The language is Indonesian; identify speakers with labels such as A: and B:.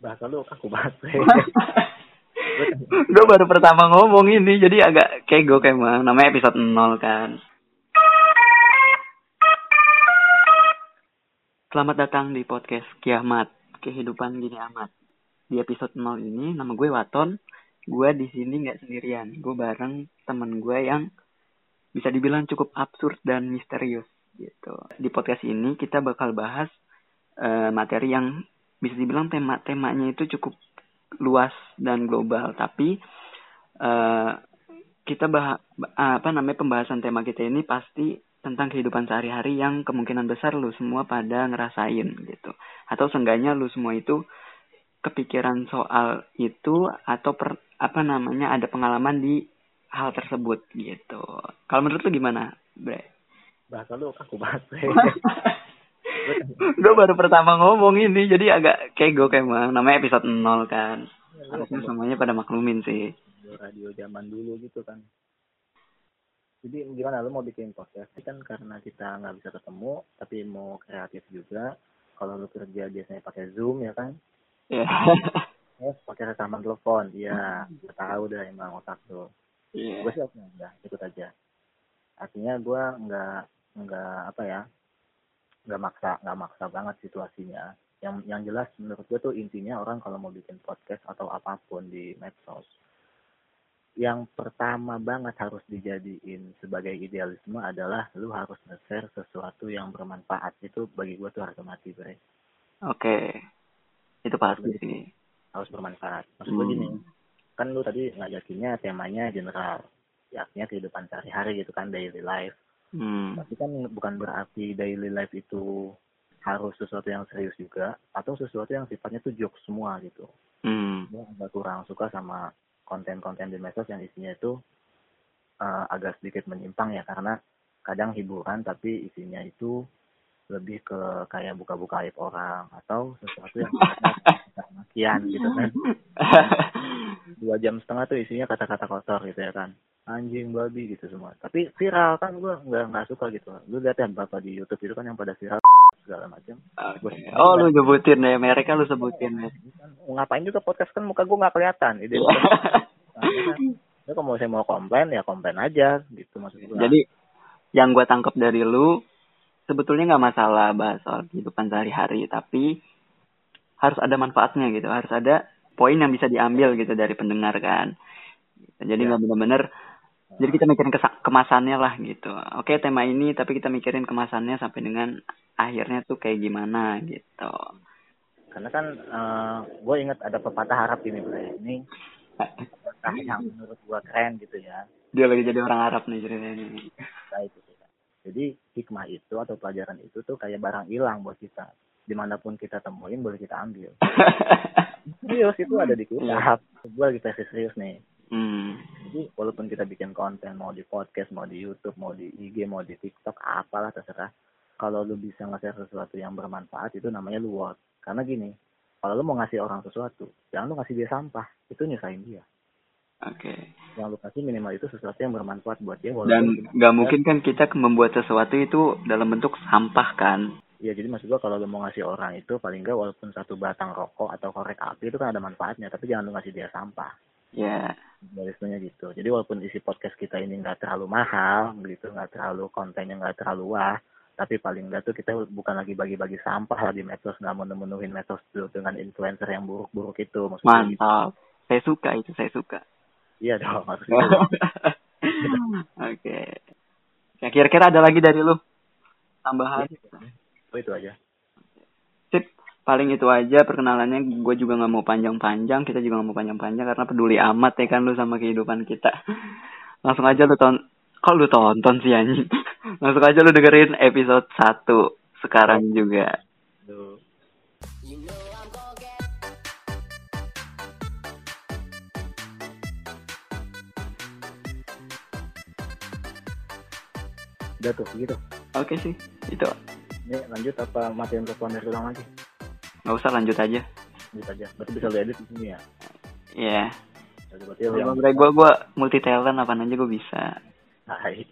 A: bahasa lu kaku banget
B: gue baru pertama ngomong ini jadi agak kego emang namanya episode 0 kan. Selamat datang di podcast Kiamat Kehidupan Gini Amat. Di episode 0 ini nama gue Waton. Gue di sini nggak sendirian. Gue bareng temen gue yang bisa dibilang cukup absurd dan misterius gitu. Di podcast ini kita bakal bahas uh, materi yang bisa dibilang tema-temanya itu cukup luas dan global. Tapi uh, kita bah apa namanya pembahasan tema kita ini pasti tentang kehidupan sehari-hari yang kemungkinan besar lu semua pada ngerasain gitu. Atau seenggaknya lu semua itu kepikiran soal itu atau per, apa namanya ada pengalaman di hal tersebut gitu. Kalau menurut lu gimana bre?
A: Bahasa lu kaku banget
B: gue baru pertama ngomong ini jadi agak kego emang namanya episode 0 kan. Ya, harusnya semuanya pada maklumin sih.
A: Radio zaman dulu gitu kan. Jadi gimana? Lu mau bikin podcast? Kan karena kita nggak bisa ketemu tapi mau kreatif juga. Kalau lu kerja biasanya pakai zoom ya kan?
B: Iya.
A: Yeah. pakai rekaman telepon iya. Gue tahu dah emang otak tuh
B: yeah.
A: gue sih udah ikut aja. Artinya gue nggak nggak apa ya nggak maksa nggak maksa banget situasinya. Yang yang jelas menurut gue tuh intinya orang kalau mau bikin podcast atau apa pun di medsos yang pertama banget harus dijadiin sebagai idealisme adalah lu harus nge-share sesuatu yang bermanfaat. Itu bagi gue tuh harga mati bre.
B: Oke. Itu pasti sih.
A: harus bermanfaat. Maksud gue gini hmm. kan lu tadi ngajakinnya temanya general ya artinya kehidupan sehari-hari gitu kan daily life
B: Hmm.
A: Tapi kan bukan berarti daily life itu harus sesuatu yang serius juga atau sesuatu yang sifatnya tuh joke semua gitu.
B: Hmm.
A: Gue agak kurang suka sama konten-konten di medsos yang isinya itu uh, agak sedikit menyimpang ya karena kadang hiburan tapi isinya itu lebih ke kayak buka-buka aib orang atau sesuatu yang makian gitu kan. Dua jam setengah tuh isinya kata-kata kotor gitu ya kan anjing babi gitu semua. Tapi viral kan gue nggak nggak suka gitu. Lu lihat ya bapak di YouTube itu kan yang pada viral segala macam.
B: Okay. oh lu sebutin deh mereka lu sebutin ya.
A: Ngapain juga podcast? Kan muka gue nggak kelihatan. Ide nah, ya kalau saya mau komplain ya komplain aja gitu maksud gue
B: jadi yang gue tangkap dari lu sebetulnya nggak masalah bahas soal kehidupan sehari-hari tapi harus ada manfaatnya gitu. Harus ada poin yang bisa diambil gitu dari pendengar kan. Jadi ya. nggak ya. benar-benar jadi kita mikirin kemasannya lah gitu. Oke tema ini tapi kita mikirin kemasannya sampai dengan akhirnya tuh kayak gimana gitu.
A: Karena kan uh, eh, gue ingat ada pepatah Arab ini bro ini pepatah yang menurut gue keren gitu ya.
B: Dia lagi jadi orang Arab nih ceritanya
A: nah, itu jadi hikmah itu atau pelajaran itu tuh kayak barang hilang buat kita. Di mana pun kita temuin boleh kita ambil. Serius itu ada di kita yeah. gue lagi serius nih
B: Hmm.
A: Jadi walaupun kita bikin konten mau di podcast, mau di YouTube, mau di IG, mau di TikTok, apalah terserah. Kalau lu bisa ngasih sesuatu yang bermanfaat itu namanya lu work. Karena gini, kalau lu mau ngasih orang sesuatu, jangan lu ngasih dia sampah, itu nyusahin dia.
B: Oke. Okay.
A: Yang lu kasih minimal itu sesuatu yang bermanfaat buat dia.
B: Dan nggak mungkin kan kita membuat sesuatu itu dalam bentuk sampah kan?
A: Iya, jadi maksud gua kalau lu mau ngasih orang itu paling nggak walaupun satu batang rokok atau korek api itu kan ada manfaatnya, tapi jangan lu ngasih dia sampah.
B: Ya.
A: Yeah. gitu. Jadi walaupun isi podcast kita ini nggak terlalu mahal, gitu, nggak terlalu kontennya nggak terlalu wah, tapi paling nggak tuh kita bukan lagi bagi-bagi sampah lagi medsos nggak mau nemenuhin medsos dengan influencer yang buruk-buruk itu.
B: Maksudnya gitu. Mantap. Gitu. Saya suka itu, saya suka.
A: Iya dong, maksudnya.
B: Oke. Okay. Ya kira-kira ada lagi dari lu tambahan?
A: Oh, itu aja
B: paling itu aja perkenalannya gue juga nggak mau panjang-panjang kita juga nggak mau panjang-panjang karena peduli amat ya kan lu sama kehidupan kita langsung aja lu ton kok lu tonton sih anjing langsung aja lu dengerin episode 1 sekarang juga
A: Udah tuh, gitu.
B: Oke sih, itu.
A: Ini lanjut apa matiin telepon dari ulang lagi?
B: Nggak usah lanjut aja.
A: Lanjut aja. Berarti bisa diedit di sini ya?
B: Iya. Yeah. Berarti gue gue multi talent apa aja gue bisa.
A: Hai.